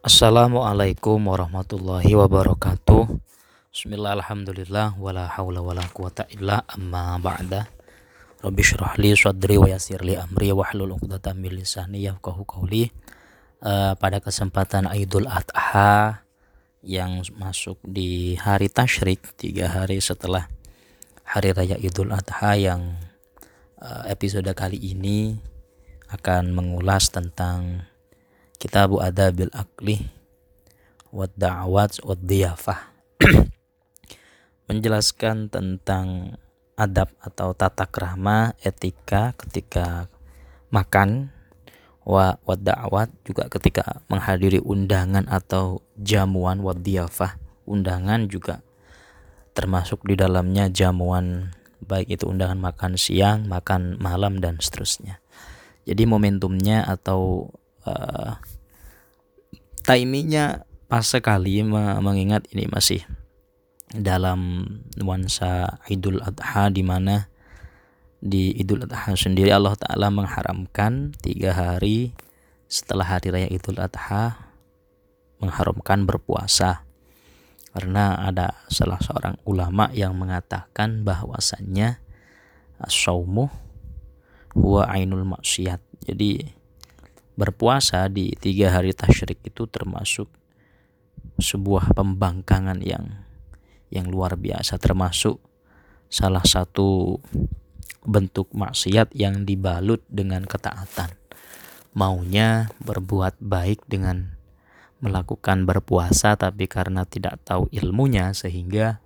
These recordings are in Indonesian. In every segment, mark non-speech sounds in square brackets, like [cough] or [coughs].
Assalamualaikum warahmatullahi wabarakatuh. Bismillah alhamdulillah wala hawla wala quwata illa amma ba'da. Rabbi syrah li sadri wa yasir li amri wa hlul uqdatan min lisani yafqahu qawli. Uh, Pada kesempatan Idul Adha yang masuk di hari tasyrik tiga hari setelah hari raya Idul Adha yang uh, episode kali ini akan mengulas tentang Kitabu Adabil Akli Wad Da'awat Wad Diyafah [clears throat] Menjelaskan tentang adab atau tata krama etika ketika makan wa wad da'awat juga ketika menghadiri undangan atau jamuan wad diyafah undangan juga termasuk di dalamnya jamuan baik itu undangan makan siang, makan malam dan seterusnya. Jadi momentumnya atau uh, timingnya pas sekali mengingat ini masih dalam nuansa Idul Adha di mana di Idul Adha sendiri Allah Ta'ala mengharamkan tiga hari setelah hari raya Idul Adha mengharamkan berpuasa. Karena ada salah seorang ulama yang mengatakan bahwasannya saumu huwa ainul maksiat. Jadi berpuasa di tiga hari tasyrik itu termasuk sebuah pembangkangan yang yang luar biasa termasuk salah satu bentuk maksiat yang dibalut dengan ketaatan. Maunya berbuat baik dengan melakukan berpuasa tapi karena tidak tahu ilmunya sehingga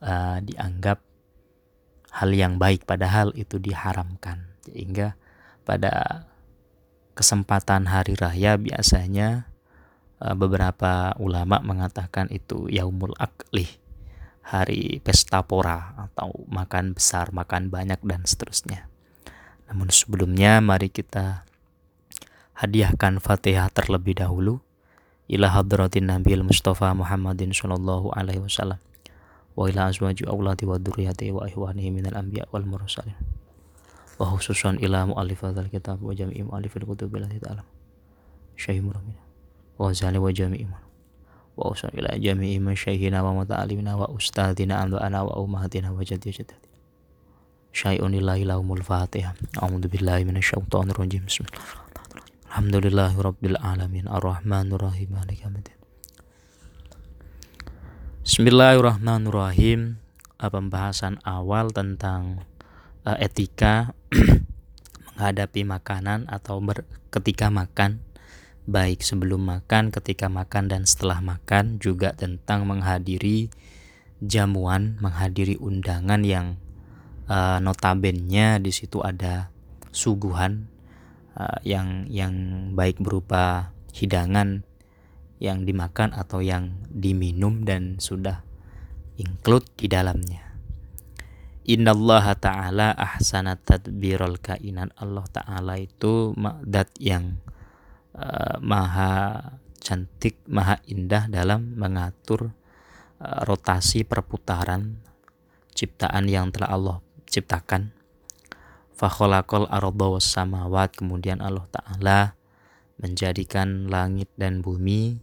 uh, dianggap hal yang baik padahal itu diharamkan. Sehingga pada kesempatan hari raya biasanya uh, beberapa ulama mengatakan itu yaumul akli hari pesta pora atau makan besar, makan banyak dan seterusnya. Namun sebelumnya mari kita hadiahkan Fatihah terlebih dahulu. Ila hadratin Nabi Mustafa Muhammadin sallallahu alaihi wasallam. Wa ila azwaji auladi wa dzurriyyati wa ihwanihi minal anbiya wal mursalin wa khususan ila mu'allif hadzal kitab wa jami'i mu'allifil kutub allati ta'lam syekh muramin wa zali wa jami'i wa usul ila jami'i masyaihina wa muta'alimina wa ustadina ana wa ummahatina wa jaddi jaddi syai'un lillahi lahumul fatihah a'udzu billahi minasyaitonir rajim. Bismillahirrahmanirrahim Alhamdulillahi rabbil alamin. Arrahmanir rahim. Maliki yaumiddin. Bismillahirrahmanirrahim. Pembahasan awal tentang uh, etika [clears throat] menghadapi makanan atau ber, ketika makan baik sebelum makan, ketika makan dan setelah makan juga tentang menghadiri jamuan, menghadiri undangan yang uh, notabennya di situ ada suguhan uh, yang yang baik berupa hidangan yang dimakan atau yang diminum dan sudah include di dalamnya. Innallaha ta'ala ahsana tadbirul kainan. Allah ta'ala itu dat yang uh, maha cantik, maha indah dalam mengatur uh, rotasi perputaran ciptaan yang telah Allah ciptakan. Fakholakol was samawat. Kemudian Allah Ta'ala menjadikan langit dan bumi.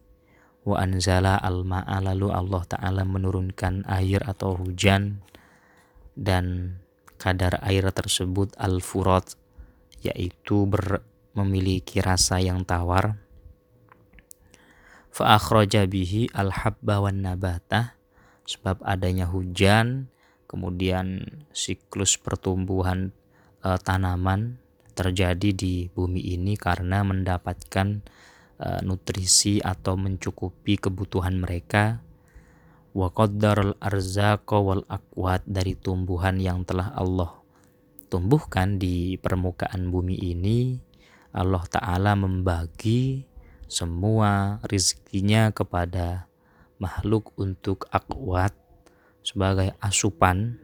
Wa anzala al-ma'a. Lalu Allah Ta'ala menurunkan air atau hujan dan kadar air tersebut al-furat yaitu ber, memiliki rasa yang tawar. Fa akhraja bihi al-habba wan nabata sebab adanya hujan kemudian siklus pertumbuhan e, tanaman terjadi di bumi ini karena mendapatkan e, nutrisi atau mencukupi kebutuhan mereka wa qaddaral arzaqa wal akwat dari tumbuhan yang telah Allah tumbuhkan di permukaan bumi ini Allah Ta'ala membagi semua rizkinya kepada makhluk untuk akwat sebagai asupan.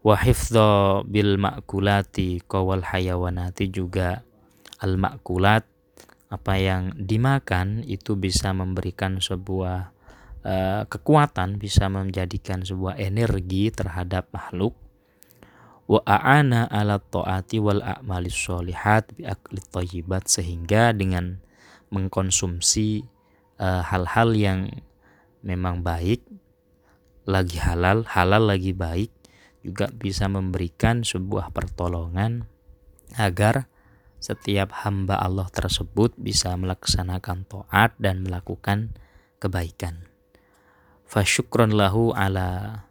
Wa bil makulati kawal hayawanati juga al makulat apa yang dimakan itu bisa memberikan sebuah Eh, kekuatan bisa menjadikan sebuah energi terhadap makhluk wa a'ana ala taati wal a'malis sholihat bi akli thayyibat sehingga dengan mengkonsumsi eh, hal-hal uh, yang memang baik lagi halal, halal lagi baik juga bisa memberikan sebuah pertolongan agar setiap hamba Allah tersebut bisa melaksanakan taat dan melakukan kebaikan. Fasyukron lahu ala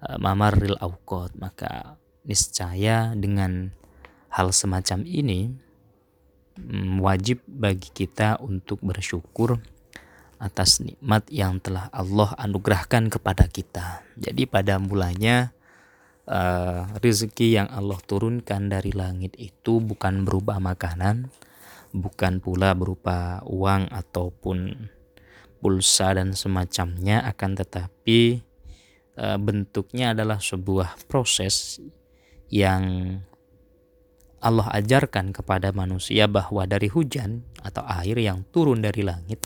uh, mamarril awqat maka niscaya dengan hal semacam ini mm, wajib bagi kita untuk bersyukur atas nikmat yang telah Allah anugerahkan kepada kita. Jadi pada mulanya uh, rezeki yang Allah turunkan dari langit itu bukan berupa makanan, bukan pula berupa uang ataupun pulsa dan semacamnya, akan tetapi uh, bentuknya adalah sebuah proses yang Allah ajarkan kepada manusia bahwa dari hujan atau air yang turun dari langit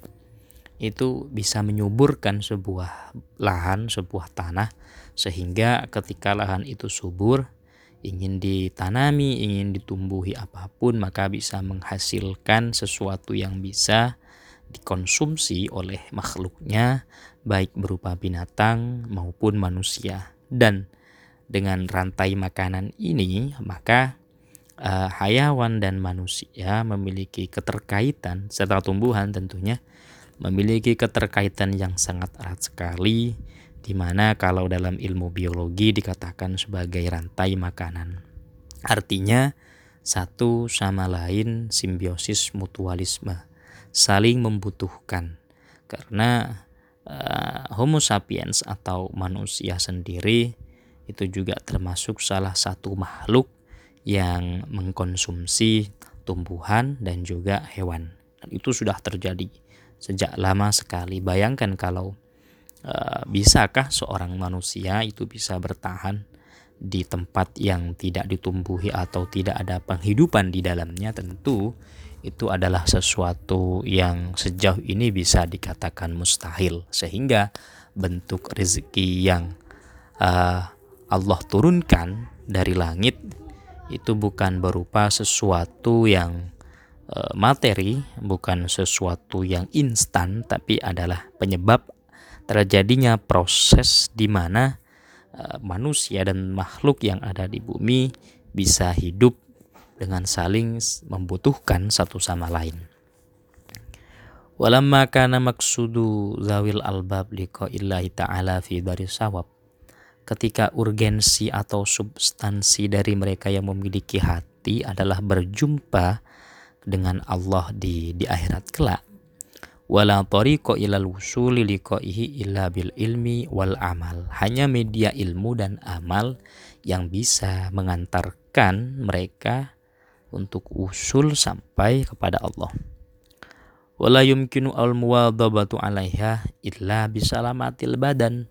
itu bisa menyuburkan sebuah lahan, sebuah tanah sehingga ketika lahan itu subur ingin ditanami, ingin ditumbuhi apa pun maka bisa menghasilkan sesuatu yang bisa dikonsumsi oleh makhluknya baik berupa binatang maupun manusia dan dengan rantai makanan ini maka uh, hayawan dan manusia memiliki keterkaitan serta tumbuhan tentunya memiliki keterkaitan yang sangat erat sekali di mana kalau dalam ilmu biologi dikatakan sebagai rantai makanan. Artinya satu sama lain simbiosis mutualisme, saling membutuhkan. Karena uh, Homo sapiens atau manusia sendiri itu juga termasuk salah satu makhluk yang mengkonsumsi tumbuhan dan juga hewan. Dan itu sudah terjadi sejak lama sekali. Bayangkan kalau uh, bisakah seorang manusia itu bisa bertahan di tempat yang tidak ditumbuhi atau tidak ada penghidupan di dalamnya tentu itu adalah sesuatu yang sejauh ini bisa dikatakan mustahil. Sehingga bentuk rezeki yang uh, Allah turunkan dari langit itu bukan berupa sesuatu yang Eh, materi bukan sesuatu yang instan tapi adalah penyebab terjadinya proses di mana eh, manusia dan makhluk yang ada di bumi bisa hidup dengan saling membutuhkan satu sama lain. Walamma kana maksudu zawil albab liqa'illahi ta'ala fi dari sawab. Ketika urgensi atau substansi dari mereka yang memiliki hati adalah berjumpa dengan Allah di di akhirat kelak wala tariqa ilal wusuli liqaihi illa bil ilmi wal amal hanya media ilmu dan amal yang bisa mengantarkan mereka untuk usul sampai kepada Allah. Wala yumkinu al muwadabatu alaiha illa bisalamatil badan.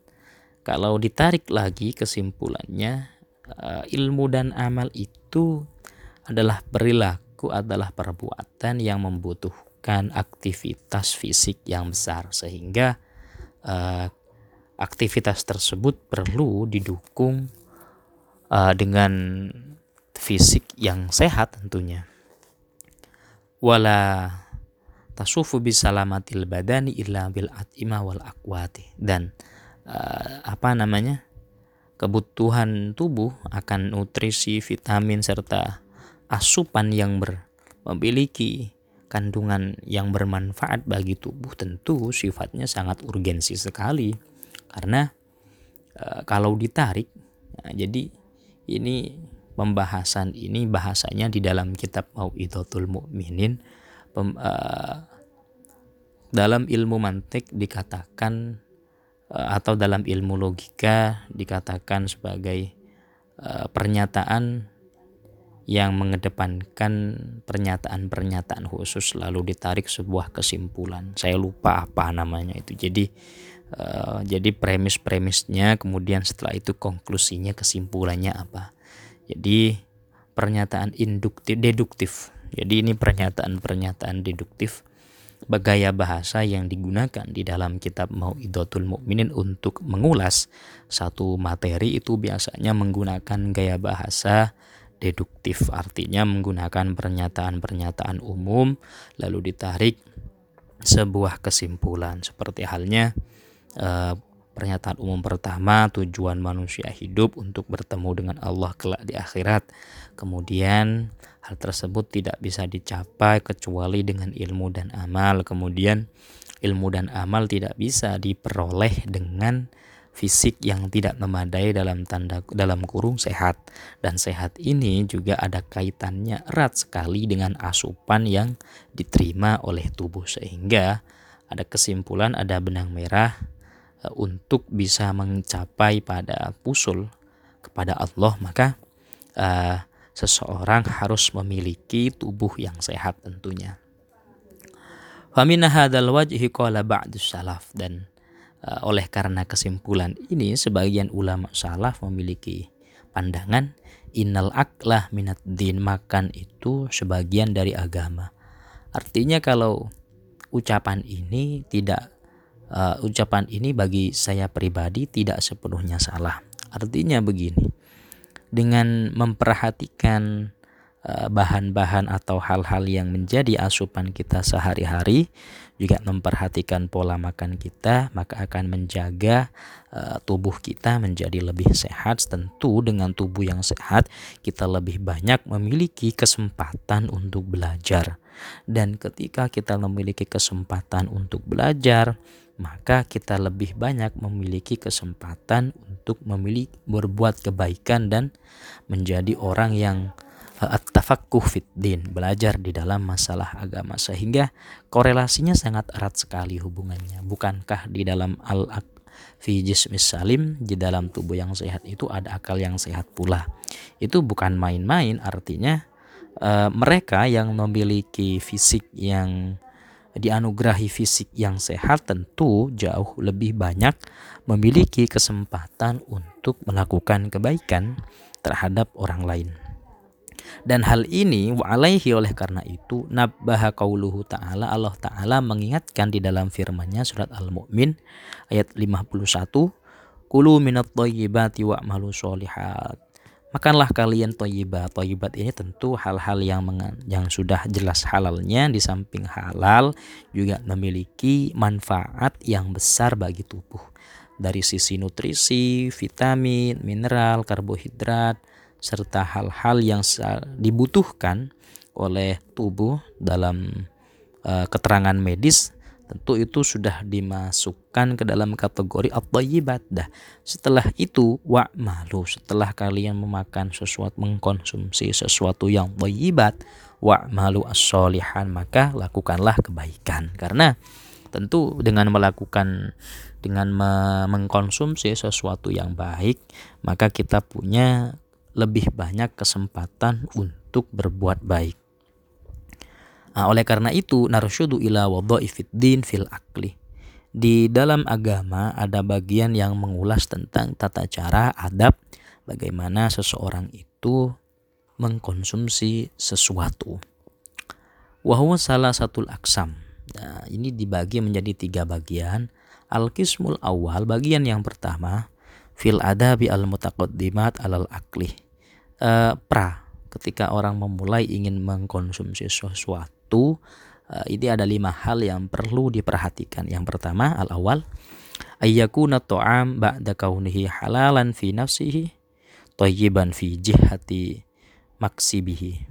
Kalau ditarik lagi kesimpulannya eh, ilmu dan amal itu adalah perilaku adalah perbuatan yang membutuhkan aktivitas fisik yang besar. Sehingga uh, aktivitas tersebut perlu didukung uh, dengan fisik yang sehat tentunya. Wala tasufu bisalamatil badani illa bil atima wal akwati dan uh, apa namanya kebutuhan tubuh akan nutrisi, vitamin serta asupan yang ber, memiliki kandungan yang bermanfaat bagi tubuh tentu sifatnya sangat urgensi sekali karena e, kalau ditarik nah, jadi ini pembahasan ini bahasanya di dalam kitab Mau'idatul Mukminin e, dalam ilmu mantik dikatakan e, atau dalam ilmu logika dikatakan sebagai e, pernyataan yang mengedepankan pernyataan-pernyataan khusus lalu ditarik sebuah kesimpulan. Saya lupa apa namanya itu. Jadi uh, jadi premis-premisnya kemudian setelah itu konklusinya kesimpulannya apa. Jadi pernyataan induktif deduktif. Jadi ini pernyataan-pernyataan deduktif gaya bahasa yang digunakan di dalam kitab Mau'idatul Mukminin untuk mengulas satu materi itu biasanya menggunakan gaya bahasa deduktif artinya menggunakan pernyataan-pernyataan umum lalu ditarik sebuah kesimpulan seperti halnya uh, pernyataan umum pertama tujuan manusia hidup untuk bertemu dengan Allah kelak di akhirat. Kemudian hal tersebut tidak bisa dicapai kecuali dengan ilmu dan amal. Kemudian ilmu dan amal tidak bisa diperoleh dengan fisik yang tidak memadai dalam tanda dalam kurung sehat. Dan sehat ini juga ada kaitannya erat sekali dengan asupan yang diterima oleh tubuh. Sehingga ada kesimpulan ada benang merah untuk bisa mencapai pada pusul kepada Allah maka uh, seseorang harus memiliki tubuh yang sehat tentunya. Hadzal wajhi qala ba'dus salaf dan Eh, oleh karena kesimpulan ini sebagian ulama salaf memiliki pandangan innal aklah minat din makan itu sebagian dari agama. Artinya kalau ucapan ini tidak uh, ucapan ini bagi saya pribadi tidak sepenuhnya salah. Artinya begini. Dengan memperhatikan eh, bahan-bahan atau hal-hal yang menjadi asupan kita sehari-hari juga memperhatikan pola makan kita maka akan menjaga uh, tubuh kita menjadi lebih sehat tentu dengan tubuh yang sehat kita lebih banyak memiliki kesempatan untuk belajar dan ketika kita memiliki kesempatan untuk belajar maka kita lebih banyak memiliki kesempatan untuk memiliki berbuat kebaikan dan menjadi orang yang at-tafaqquh fid din, belajar di dalam masalah agama sehingga korelasinya sangat erat sekali hubungannya. Bukankah di dalam al fi jismis salim di dalam tubuh yang sehat itu ada akal yang sehat pula. Itu bukan main-main artinya uh, mereka yang memiliki fisik yang dianugerahi fisik yang sehat tentu jauh lebih banyak memiliki kesempatan untuk melakukan kebaikan terhadap orang lain. Dan hal ini wa alaihi oleh karena itu nabbaha qauluhu ta'ala Allah ta'ala mengingatkan di dalam firman-Nya surat Al-Mu'min ayat 51 Kulu minat thayyibati wa'malu sholihat Makanlah kalian toyibat. Toyibat ini tentu hal-hal yang yang sudah jelas halalnya di samping halal juga memiliki manfaat yang besar bagi tubuh dari sisi nutrisi, vitamin, mineral, karbohidrat, serta hal-hal yang dibutuhkan oleh tubuh dalam uh, keterangan medis tentu itu sudah dimasukkan ke dalam kategori at-thayyibat dah. Setelah itu wa malu setelah kalian memakan sesuatu mengkonsumsi sesuatu yang thayyibat wa malu as-solihan maka lakukanlah kebaikan karena tentu dengan melakukan dengan mengkonsumsi sesuatu yang baik maka kita punya lebih banyak kesempatan untuk berbuat baik. Nah, oleh karena itu, narsyudu ila din fil akli. Di dalam agama ada bagian yang mengulas tentang tata cara adab bagaimana seseorang itu mengkonsumsi sesuatu. Wahwa salah satu aksam. Nah, ini dibagi menjadi tiga bagian. Al-Qismul awal, bagian yang pertama, fil adabi al mutaqaddimat alal akli uh, pra ketika orang memulai ingin mengkonsumsi sesuatu uh, ini ada lima hal yang perlu diperhatikan. Yang pertama al awal ayyakuna ta'am ba'da kaunihi halalan fi nafsihi thayyiban fi jihati maksibihi.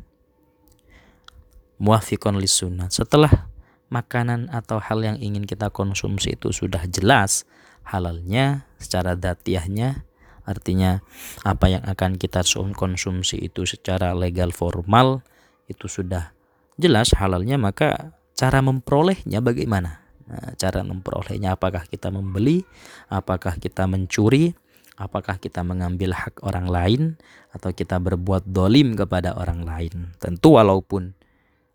Muafiqon sunnah. Setelah makanan atau hal yang ingin kita konsumsi itu sudah jelas halalnya secara datiahnya artinya apa yang akan kita konsumsi itu secara legal formal itu sudah jelas halalnya maka cara memperolehnya bagaimana? Nah, cara memperolehnya apakah kita membeli apakah kita mencuri apakah kita mengambil hak orang lain atau kita berbuat dolim kepada orang lain? Tentu walaupun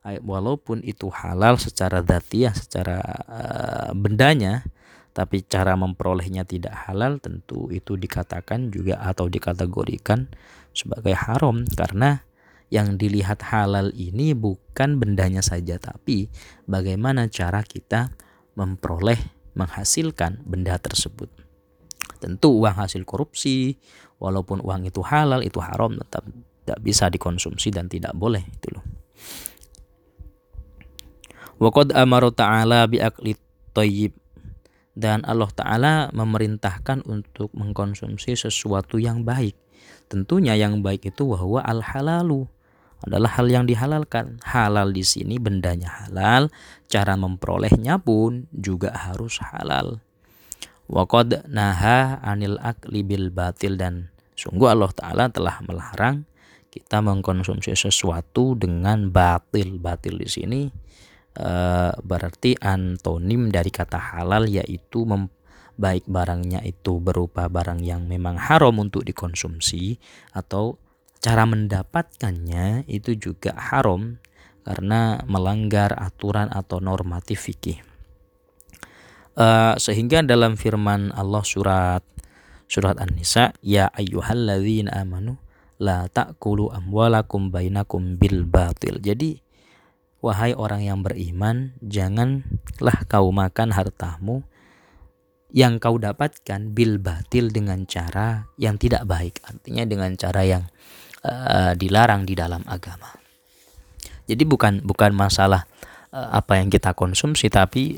walaupun itu halal secara datiah secara uh, bendanya tapi cara memperolehnya tidak halal tentu itu dikatakan juga atau dikategorikan sebagai haram. Karena yang dilihat halal ini bukan bendanya saja tapi bagaimana cara kita memperoleh menghasilkan benda tersebut. Tentu uang hasil korupsi walaupun uang itu halal itu haram tetap tidak bisa dikonsumsi dan tidak boleh itu loh. Wa qad amara ta'ala bi akli thayyib dan Allah Ta'ala memerintahkan untuk mengkonsumsi sesuatu yang baik. Tentunya yang baik itu bahwa al-halalu adalah hal yang dihalalkan. Halal di sini bendanya halal, cara memperolehnya pun juga harus halal. Waqad naha anil akli bil batil dan sungguh Allah Ta'ala telah melarang kita mengkonsumsi sesuatu dengan batil. Batil di sini Eh, berarti antonim dari kata halal yaitu mem, baik barangnya itu berupa barang yang memang haram untuk dikonsumsi atau cara mendapatkannya itu juga haram karena melanggar aturan atau normatif fikih. Uh, sehingga dalam firman Allah surat surat An-Nisa ya ayyuhalladzina amanu la ta'kulu amwalakum bainakum bil batil. Jadi Wahai orang yang beriman, janganlah kau makan hartamu yang kau dapatkan bil batil dengan cara yang tidak baik, artinya dengan cara yang uh, dilarang di dalam agama. Jadi bukan bukan masalah uh, apa yang kita konsumsi, tapi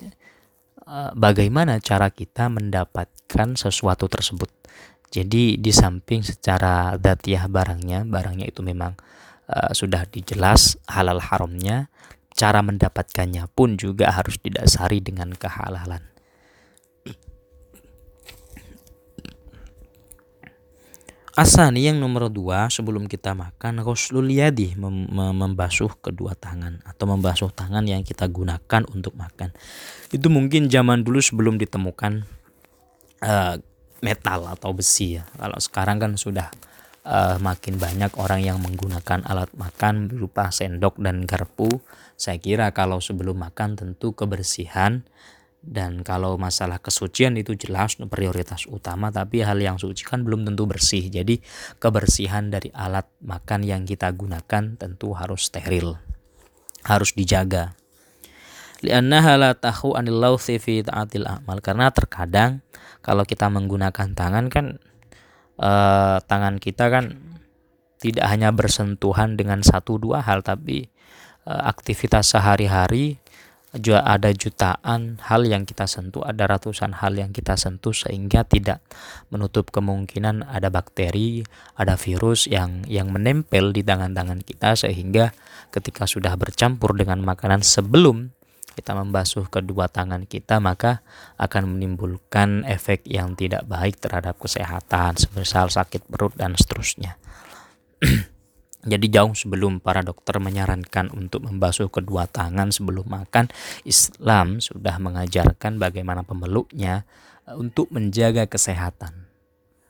uh, bagaimana cara kita mendapatkan sesuatu tersebut. Jadi di samping secara datiah barangnya, barangnya itu memang uh, sudah dijelas halal haramnya, cara mendapatkannya pun juga harus didasari dengan kehalalan. Asani yang nomor dua sebelum kita makan Rasulul yadi mem membasuh kedua tangan atau membasuh tangan yang kita gunakan untuk makan. Itu mungkin zaman dulu sebelum ditemukan uh, metal atau besi ya. Kalau sekarang kan sudah uh, makin banyak orang yang menggunakan alat makan berupa sendok dan garpu. Saya kira kalau sebelum makan tentu kebersihan dan kalau masalah kesucian itu jelas prioritas utama tapi hal yang suci kan belum tentu bersih. Jadi kebersihan dari alat makan yang kita gunakan tentu harus steril. Harus dijaga. Tahu karena terkadang kalau kita menggunakan tangan kan uh, tangan kita kan tidak hanya bersentuhan dengan satu dua hal tapi uh, aktivitas sehari-hari juga ada jutaan hal yang kita sentuh, ada ratusan hal yang kita sentuh sehingga tidak menutup kemungkinan ada bakteri, ada virus yang yang menempel di tangan-tangan kita sehingga ketika sudah bercampur dengan makanan sebelum kita membasuh kedua tangan kita maka akan menimbulkan efek yang tidak baik terhadap kesehatan semisal sakit perut dan seterusnya. [clears throat] Jadi jauh sebelum para dokter menyarankan untuk membasuh kedua tangan sebelum makan, Islam sudah mengajarkan bagaimana pemeluknya eh, untuk menjaga kesehatan.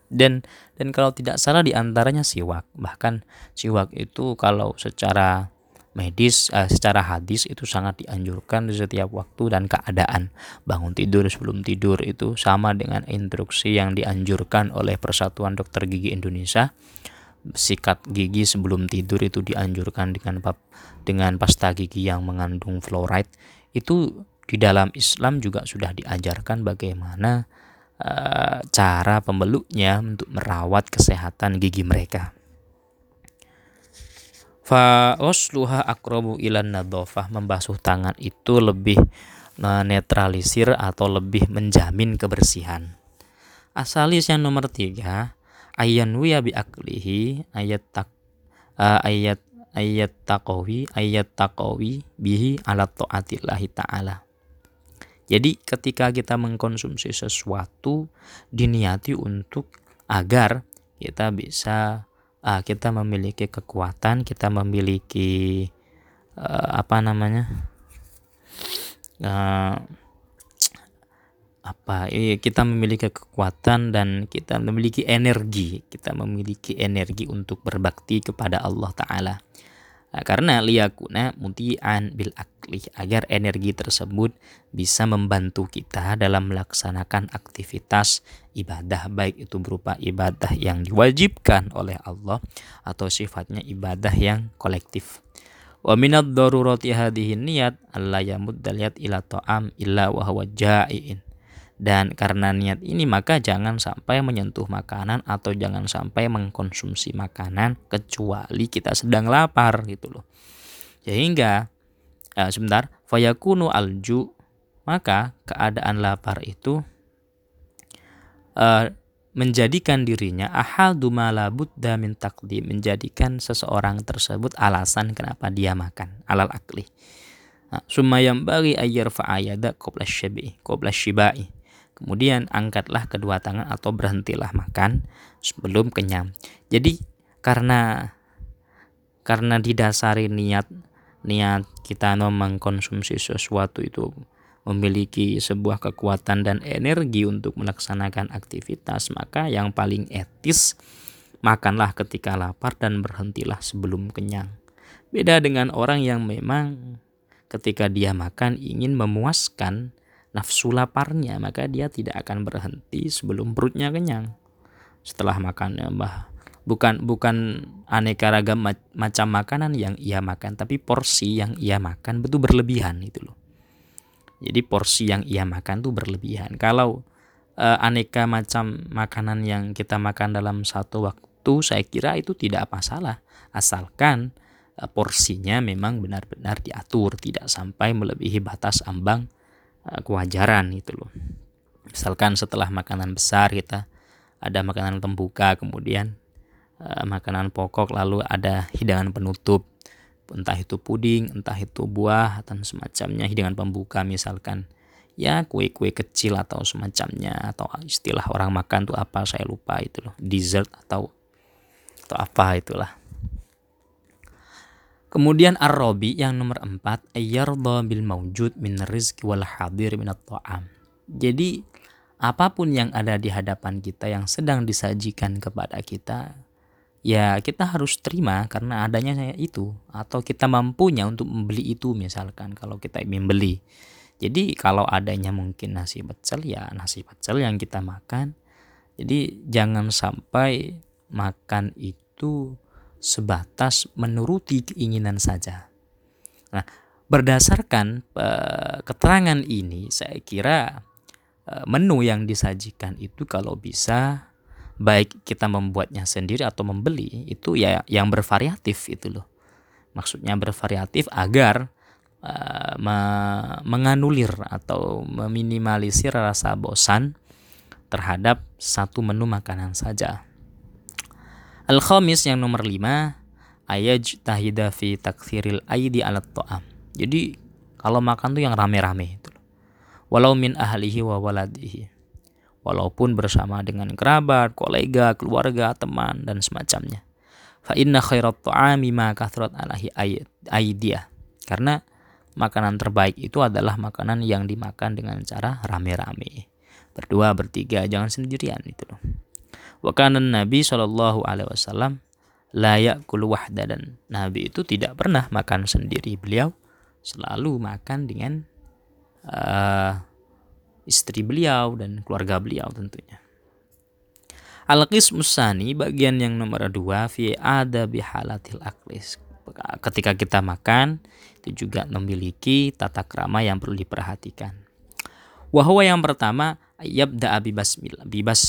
Dan dan kalau tidak salah di antaranya siwak. Bahkan siwak itu kalau secara medis uh, secara hadis itu sangat dianjurkan di setiap waktu dan keadaan bangun tidur sebelum tidur itu sama dengan instruksi yang dianjurkan oleh Persatuan Dokter Gigi Indonesia sikat gigi sebelum tidur itu dianjurkan dengan dengan pasta gigi yang mengandung fluoride. Itu di dalam Islam juga sudah diajarkan bagaimana uh, cara pembeluknya untuk merawat kesehatan gigi mereka. Fa usluha akrobu ilan nadofah membasuh tangan itu lebih menetralisir atau lebih menjamin kebersihan. Asalis yang nomor tiga ayan wiya bi aklihi ayat tak uh, ayat ayat takowi ayat takowi bihi ala taatillahi ta'ala jadi ketika kita mengkonsumsi sesuatu diniati untuk agar kita bisa uh, kita memiliki kekuatan, kita memiliki uh, apa namanya? Uh, apa iya, kita memiliki kekuatan dan kita memiliki energi kita memiliki energi untuk berbakti kepada Allah Ta'ala Nah, karena liyakuna muti'an bil akli agar energi tersebut bisa membantu kita dalam melaksanakan aktivitas ibadah baik itu berupa ibadah yang diwajibkan oleh Allah atau sifatnya ibadah yang kolektif. Wa minad darurati niyat alla yamudda ila ta'am illa wa huwa ja'iin. Dan karena niat ini maka jangan sampai menyentuh makanan atau jangan sampai mengkonsumsi makanan kecuali kita sedang lapar gitu loh. Sehingga uh, sebentar fayakunu alju maka keadaan lapar itu uh, menjadikan dirinya ahadu malabud min takdim menjadikan seseorang tersebut alasan kenapa dia makan alal akli nah, sumayam bagi ayar fa'ayada qabla syabi qabla shibai kemudian angkatlah kedua tangan atau berhentilah makan sebelum kenyang jadi karena karena didasari niat niat kita mengkonsumsi sesuatu itu memiliki sebuah kekuatan dan energi untuk melaksanakan aktivitas, maka yang paling etis makanlah ketika lapar dan berhentilah sebelum kenyang. Beda dengan orang yang memang ketika dia makan ingin memuaskan nafsu laparnya, maka dia tidak akan berhenti sebelum perutnya kenyang. Setelah makannya, bah, bukan bukan aneka ragam macam makanan yang ia makan, tapi porsi yang ia makan betul berlebihan itu loh. Jadi porsi yang ia makan tuh berlebihan. Kalau uh, aneka macam makanan yang kita makan dalam satu waktu, saya kira itu tidak masalah. Asalkan uh, porsinya memang benar-benar diatur, tidak sampai melebihi batas ambang kewajaran itu loh. Misalkan setelah makanan besar kita ada makanan pembuka, kemudian uh, makanan pokok, lalu ada hidangan penutup. Entah itu puding, entah itu buah dan semacamnya. Hidangan pembuka misalkan. Ya kue-kue kecil atau semacamnya atau istilah orang makan tuh apa saya lupa itu loh. Dessert atau atau apa itulah Kemudian ar-robi yang nomor empat ayyarda bil maujud min rizki wal hadir min ta'am. Jadi apa pun yang ada di hadapan kita yang sedang disajikan kepada kita ya kita harus terima karena adanya itu atau kita mampunya untuk membeli itu misalkan kalau kita ingin beli. Jadi kalau adanya mungkin nasi pecel ya nasi pecel yang kita makan. Jadi jangan sampai makan itu sebatas menuruti keinginan saja. Nah, berdasarkan uh, keterangan ini saya kira uh, menu yang disajikan itu kalau bisa baik kita membuatnya sendiri atau membeli itu ya yang bervariatif itu loh maksudnya bervariatif agar uh, me menganulir atau meminimalisir rasa bosan terhadap satu menu makanan saja al khamis yang nomor lima ayaj tahida fi takthiril aidi alat to'am jadi kalau makan tuh yang rame-rame itu walau min ahlihi wa waladihi walaupun bersama dengan kerabat, kolega, keluarga, teman dan semacamnya. Fa inna khairat ta'ami ma kathrat alahi aidiyah. Karena makanan terbaik itu adalah makanan yang dimakan dengan cara rame-rame. Berdua, bertiga, jangan sendirian itu loh. Wa kana Nabi sallallahu alaihi wasallam layak wahda dan Nabi itu tidak pernah makan sendiri. Beliau selalu makan dengan uh, istri beliau dan keluarga beliau tentunya. Al-qismus bagian yang nomor dua fi ada bihalatil aklis. Ketika kita makan itu juga memiliki tata krama yang perlu diperhatikan. Wahwa yang pertama yabda bismillah bibas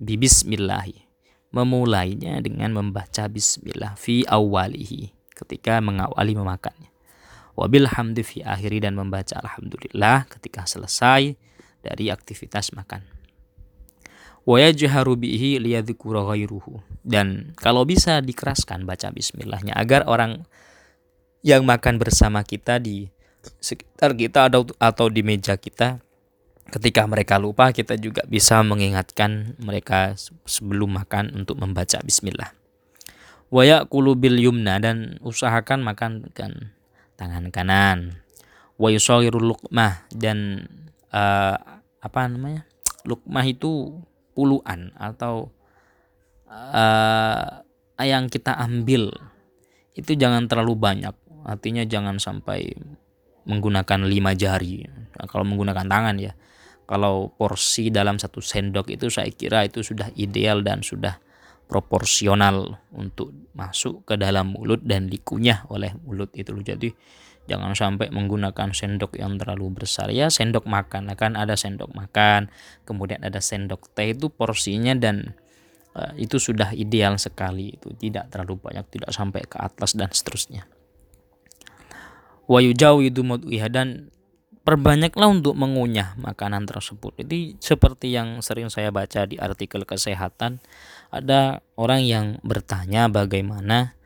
bibismillahi memulainya dengan membaca bismillah fi awalihi ketika mengawali memakannya. Wabil hamdi fi akhiri dan membaca alhamdulillah ketika selesai dari aktivitas makan. Dan kalau bisa dikeraskan baca bismillahnya agar orang yang makan bersama kita di sekitar kita atau di meja kita ketika mereka lupa kita juga bisa mengingatkan mereka sebelum makan untuk membaca bismillah. Waya bil yumna dan usahakan makan dengan tangan kanan. Wa luqmah dan uh, apa namanya? Lukmah itu puluhan atau uh, yang kita ambil. Itu jangan terlalu banyak. Artinya jangan sampai menggunakan lima jari. Kalau menggunakan tangan ya kalau porsi dalam satu sendok itu saya kira itu sudah ideal dan sudah proporsional untuk masuk ke dalam mulut dan dikunyah oleh mulut itu jadi jangan sampai menggunakan sendok yang terlalu besar. Ya sendok makan. Akan ada sendok makan kemudian ada sendok teh itu porsinya dan uh, itu sudah ideal sekali itu. Tidak terlalu banyak tidak sampai ke atas dan seterusnya. Wa yujawidu dan perbanyaklah untuk mengunyah makanan tersebut. Jadi seperti yang sering saya baca di artikel kesehatan, ada orang yang bertanya bagaimana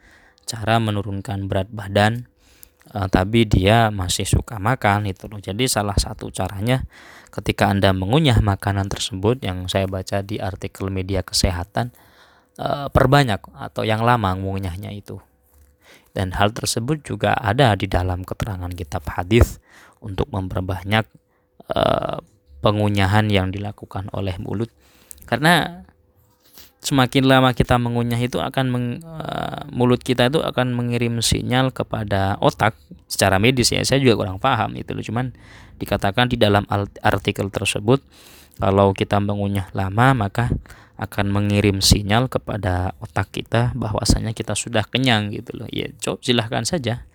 cara menurunkan berat badan, uh, tapi dia masih suka makan itu. Jadi salah satu caranya ketika anda mengunyah makanan tersebut yang saya baca di artikel media kesehatan, uh, perbanyak atau yang lama mengunyahnya itu. Dan hal tersebut juga ada di dalam keterangan kitab hadis untuk memperbanyak uh, pengunyahan yang dilakukan oleh mulut. Karena semakin lama kita mengunyah itu akan meng, uh, mulut kita itu akan mengirim sinyal kepada otak secara medis ya. Saya juga kurang paham itu loh. Cuman dikatakan di dalam artikel tersebut kalau kita mengunyah lama maka akan mengirim sinyal kepada otak kita bahwasanya kita sudah kenyang gitu loh. Ya coba silahkan saja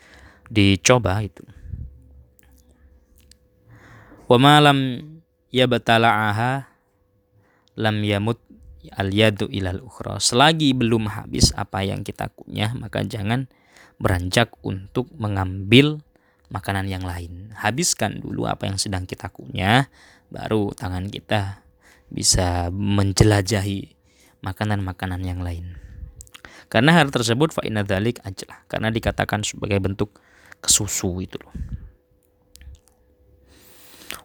dicoba itu wa malam ya batala'aha lam yamut al yadu ilal ukhra. Selagi belum habis apa yang kita kunyah maka jangan beranjak untuk mengambil makanan yang lain. Habiskan dulu apa yang sedang kita kunyah baru tangan kita bisa menjelajahi makanan-makanan yang lain. Karena hal tersebut fa inna dzalik ajlah karena dikatakan sebagai bentuk kesusu itu loh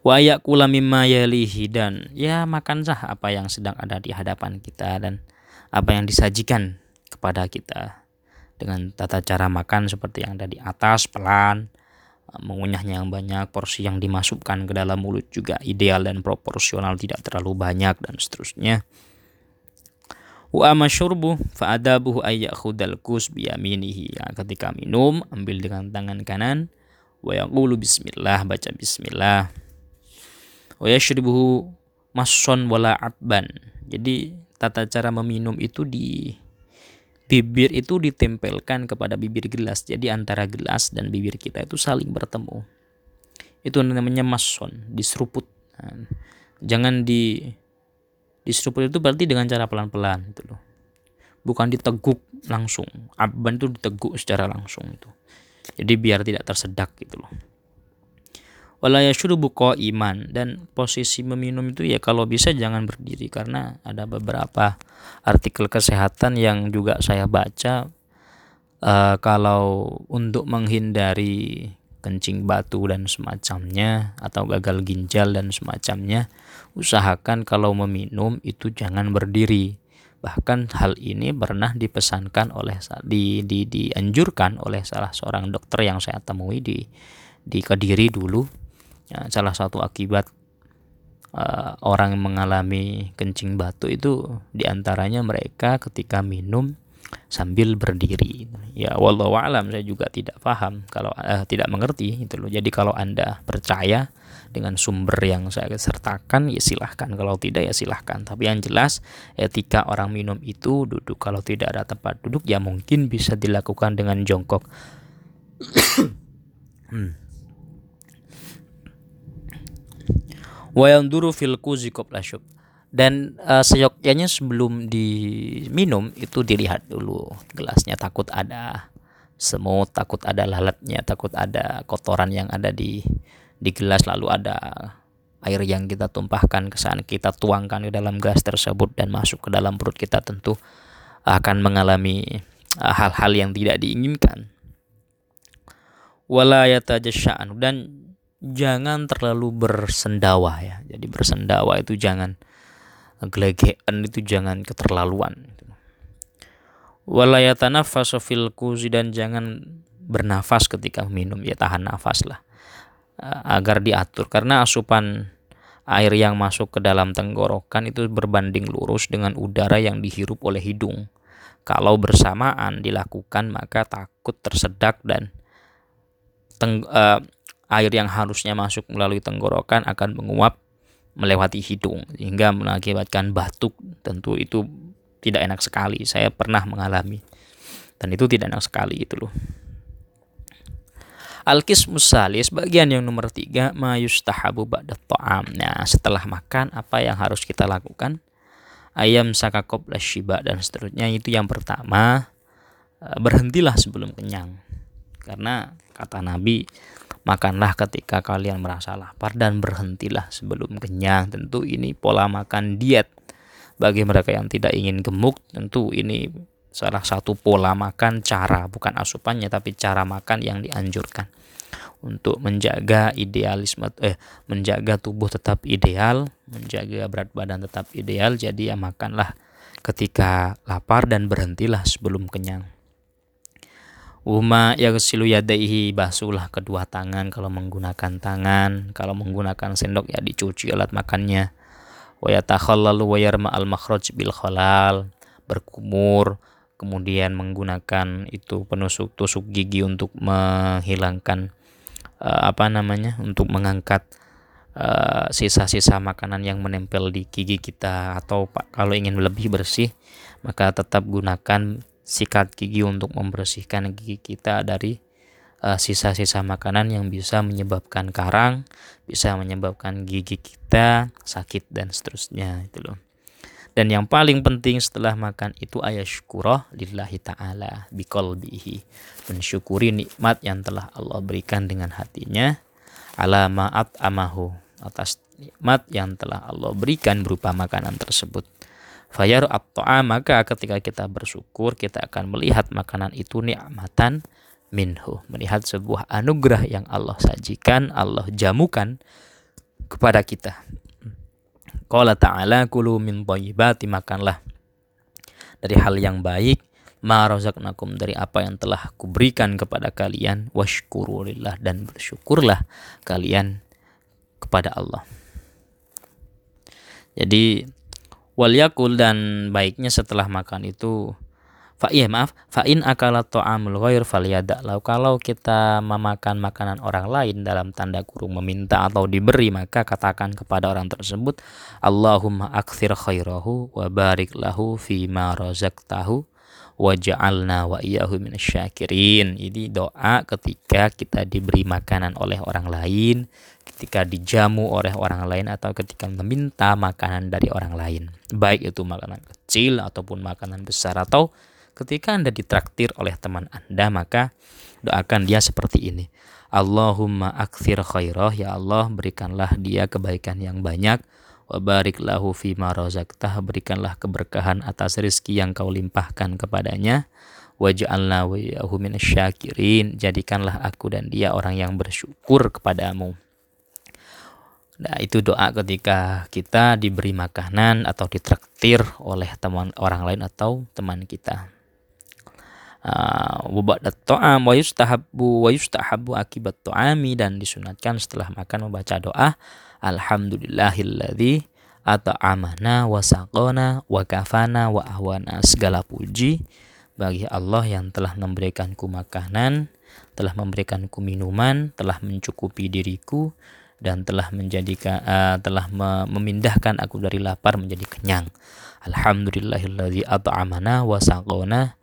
wa yakula mimma yalihi dan ya makan sah apa yang sedang ada di hadapan kita dan apa yang disajikan kepada kita. Dengan tata cara makan seperti yang ada di atas pelan mengunyahnya yang banyak porsi yang dimasukkan ke dalam mulut juga ideal dan proporsional tidak terlalu banyak dan seterusnya. Wa amasyurbu fa adabuhu ayyakhudal kus biyaminihi. Ya, ketika minum ambil dengan tangan kanan. Wa yaqulu bismillah baca bismillah wa yashribuhu mason wala abban. Jadi tata cara meminum itu di bibir itu ditempelkan kepada bibir gelas. Jadi antara gelas dan bibir kita itu saling bertemu. Itu namanya mason, diseruput. Nah, jangan di diseruput itu berarti dengan cara pelan-pelan itu loh. Bukan diteguk langsung. Abban itu diteguk secara langsung itu. Jadi biar tidak tersedak gitu loh wala buko iman dan posisi meminum itu ya kalau bisa jangan berdiri. Karena ada beberapa artikel kesehatan yang juga saya baca uh, kalau untuk menghindari kencing batu dan semacamnya atau gagal ginjal dan semacamnya usahakan kalau meminum itu jangan berdiri. Bahkan hal ini pernah dipesankan oleh di, di dianjurkan oleh salah seorang dokter yang saya temui di di Kediri dulu ya, salah satu akibat uh, orang mengalami kencing batu itu di antaranya mereka ketika minum sambil berdiri. Ya wallahu alam saya juga tidak paham kalau uh, tidak mengerti itu loh. Jadi kalau anda percaya dengan sumber yang saya sertakan ya silahkan. Kalau tidak ya silahkan. Tapi yang jelas etika orang minum itu duduk. Kalau tidak ada tempat duduk ya mungkin bisa dilakukan dengan jongkok. [coughs] Hmm. Wa yanduru fil kuzi dan uh, seyogyanya sebelum diminum itu dilihat dulu gelasnya. Takut ada semut takut ada lalatnya takut ada kotoran yang ada di di gelas lalu ada air yang kita tumpahkan ke sana kita tuangkan ke dalam gelas tersebut dan masuk ke dalam perut kita tentu akan mengalami uh, hal-hal yang tidak diinginkan. Wala dan jangan terlalu bersendawa ya. Jadi bersendawa itu jangan gelegean itu jangan keterlaluan. Walayatanafasu fil kuzi dan jangan bernafas ketika minum ya tahan nafas lah agar diatur karena asupan air yang masuk ke dalam tenggorokan itu berbanding lurus dengan udara yang dihirup oleh hidung. Kalau bersamaan dilakukan maka takut tersedak dan teng, uh, air yang harusnya masuk melalui tenggorokan akan menguap melewati hidung hingga mengakibatkan batuk tentu itu tidak enak sekali saya pernah mengalami dan itu tidak enak sekali itu loh Al-Qis musalis bagian yang nomor tiga mayustahabu ba'da ta'am. Nah, setelah makan apa yang harus kita lakukan? Ayam sakakop shiba dan seterusnya itu yang pertama eh, berhentilah sebelum kenyang. karena kata Nabi makanlah ketika kalian merasa lapar dan berhentilah sebelum kenyang. Tentu ini pola makan diet. Bagi mereka yang tidak ingin gemuk tentu ini salah satu pola makan cara bukan asupannya tapi cara makan yang dianjurkan. Untuk menjaga idealisme eh menjaga tubuh tetap ideal menjaga berat badan tetap ideal jadi ya makanlah ketika lapar dan berhentilah sebelum kenyang Uma yaghsilu yadaihi basuhlah kedua tangan kalau menggunakan tangan, kalau menggunakan sendok ya dicuci alat makannya. Wa yatakhallalu wa yarma al makhraj bil khalal, berkumur, kemudian menggunakan itu penusuk tusuk gigi untuk menghilangkan uh, apa namanya? untuk mengangkat eh, sisa-sisa uh, makanan yang menempel di gigi kita atau kalau ingin lebih bersih maka tetap gunakan sikat gigi untuk membersihkan gigi kita dari eh, sisa-sisa uh, makanan yang bisa menyebabkan karang, bisa menyebabkan gigi kita sakit dan seterusnya itu loh. Dan yang paling penting setelah makan itu ayasyukurah lillahi ta'ala biqalbihi. Mensyukuri nikmat yang telah Allah berikan dengan hatinya. Ala ma'at amahu. Atas nikmat yang telah Allah berikan berupa makanan tersebut. Fayaru abto'a maka ketika kita bersyukur kita akan melihat makanan itu ni'matan minhu. Melihat sebuah anugerah yang Allah sajikan, Allah jamukan kepada kita. Qala ta'ala kulu min thayyibati makanlah dari hal yang baik ma razaqnakum dari apa yang telah kuberikan kepada kalian washkurulillah dan bersyukurlah kalian kepada Allah. Jadi wal yakul dan baiknya setelah makan itu fa iya maaf fa in akala ta'amul ghair falyada. Kalau kita memakan makanan orang lain dalam tanda kurung meminta atau diberi maka katakan kepada orang tersebut Allahumma akthir khairahu wa barik lahu fi ma razaqtahu wa ja'alna wa iyyahu minasyakirin ini doa ketika kita diberi makanan oleh orang lain ketika dijamu oleh orang lain atau ketika meminta makanan dari orang lain. Baik itu makanan kecil ataupun makanan besar atau ketika Anda ditraktir oleh teman Anda maka doakan dia seperti ini. Allahumma akthir khairah ya Allah berikanlah dia kebaikan yang banyak wa barik lahu ma razaqtah berikanlah keberkahan atas rezeki yang kau limpahkan kepadanya. Waj'alna wa yahu minasyakirin jadikanlah aku dan dia orang yang bersyukur kepadamu. Nah, itu doa ketika kita diberi makanan atau ditraktir oleh teman orang lain atau teman kita. Wabada to'am wa yustahabbu wa yustahabbu akibat to'ami dan disunatkan setelah makan membaca doa Alhamdulillahilladzi ata'amana wa saqona wa kafana wa ahwana segala puji bagi Allah yang telah memberikanku makanan, telah memberikanku minuman, telah mencukupi diriku dan telah menjadikan uh, telah memindahkan aku dari lapar menjadi kenyang. Alhamdulillahilladzi at'amana wa saqona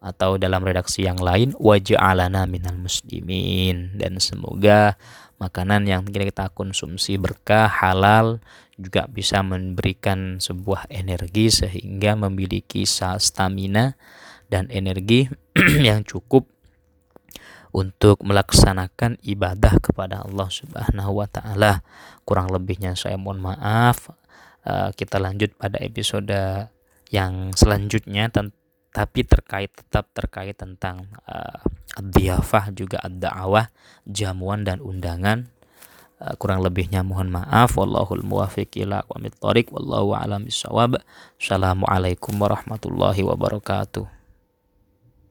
atau dalam redaksi yang lain waja'alana minal muslimin dan semoga makanan yang kita konsumsi berkah halal juga bisa memberikan sebuah energi sehingga memiliki stamina dan energi [clears throat] yang cukup untuk melaksanakan ibadah kepada Allah Subhanahu wa taala. Kurang lebihnya saya mohon maaf. Uh, kita lanjut pada episode yang selanjutnya tapi terkait tetap terkait tentang uh, diafah juga ad-da'wah, jamuan dan undangan. Uh, kurang lebihnya mohon maaf. Wallahul muwafiq ila aqwamit thoriq wallahu a'lam bissawab. Assalamualaikum warahmatullahi wabarakatuh.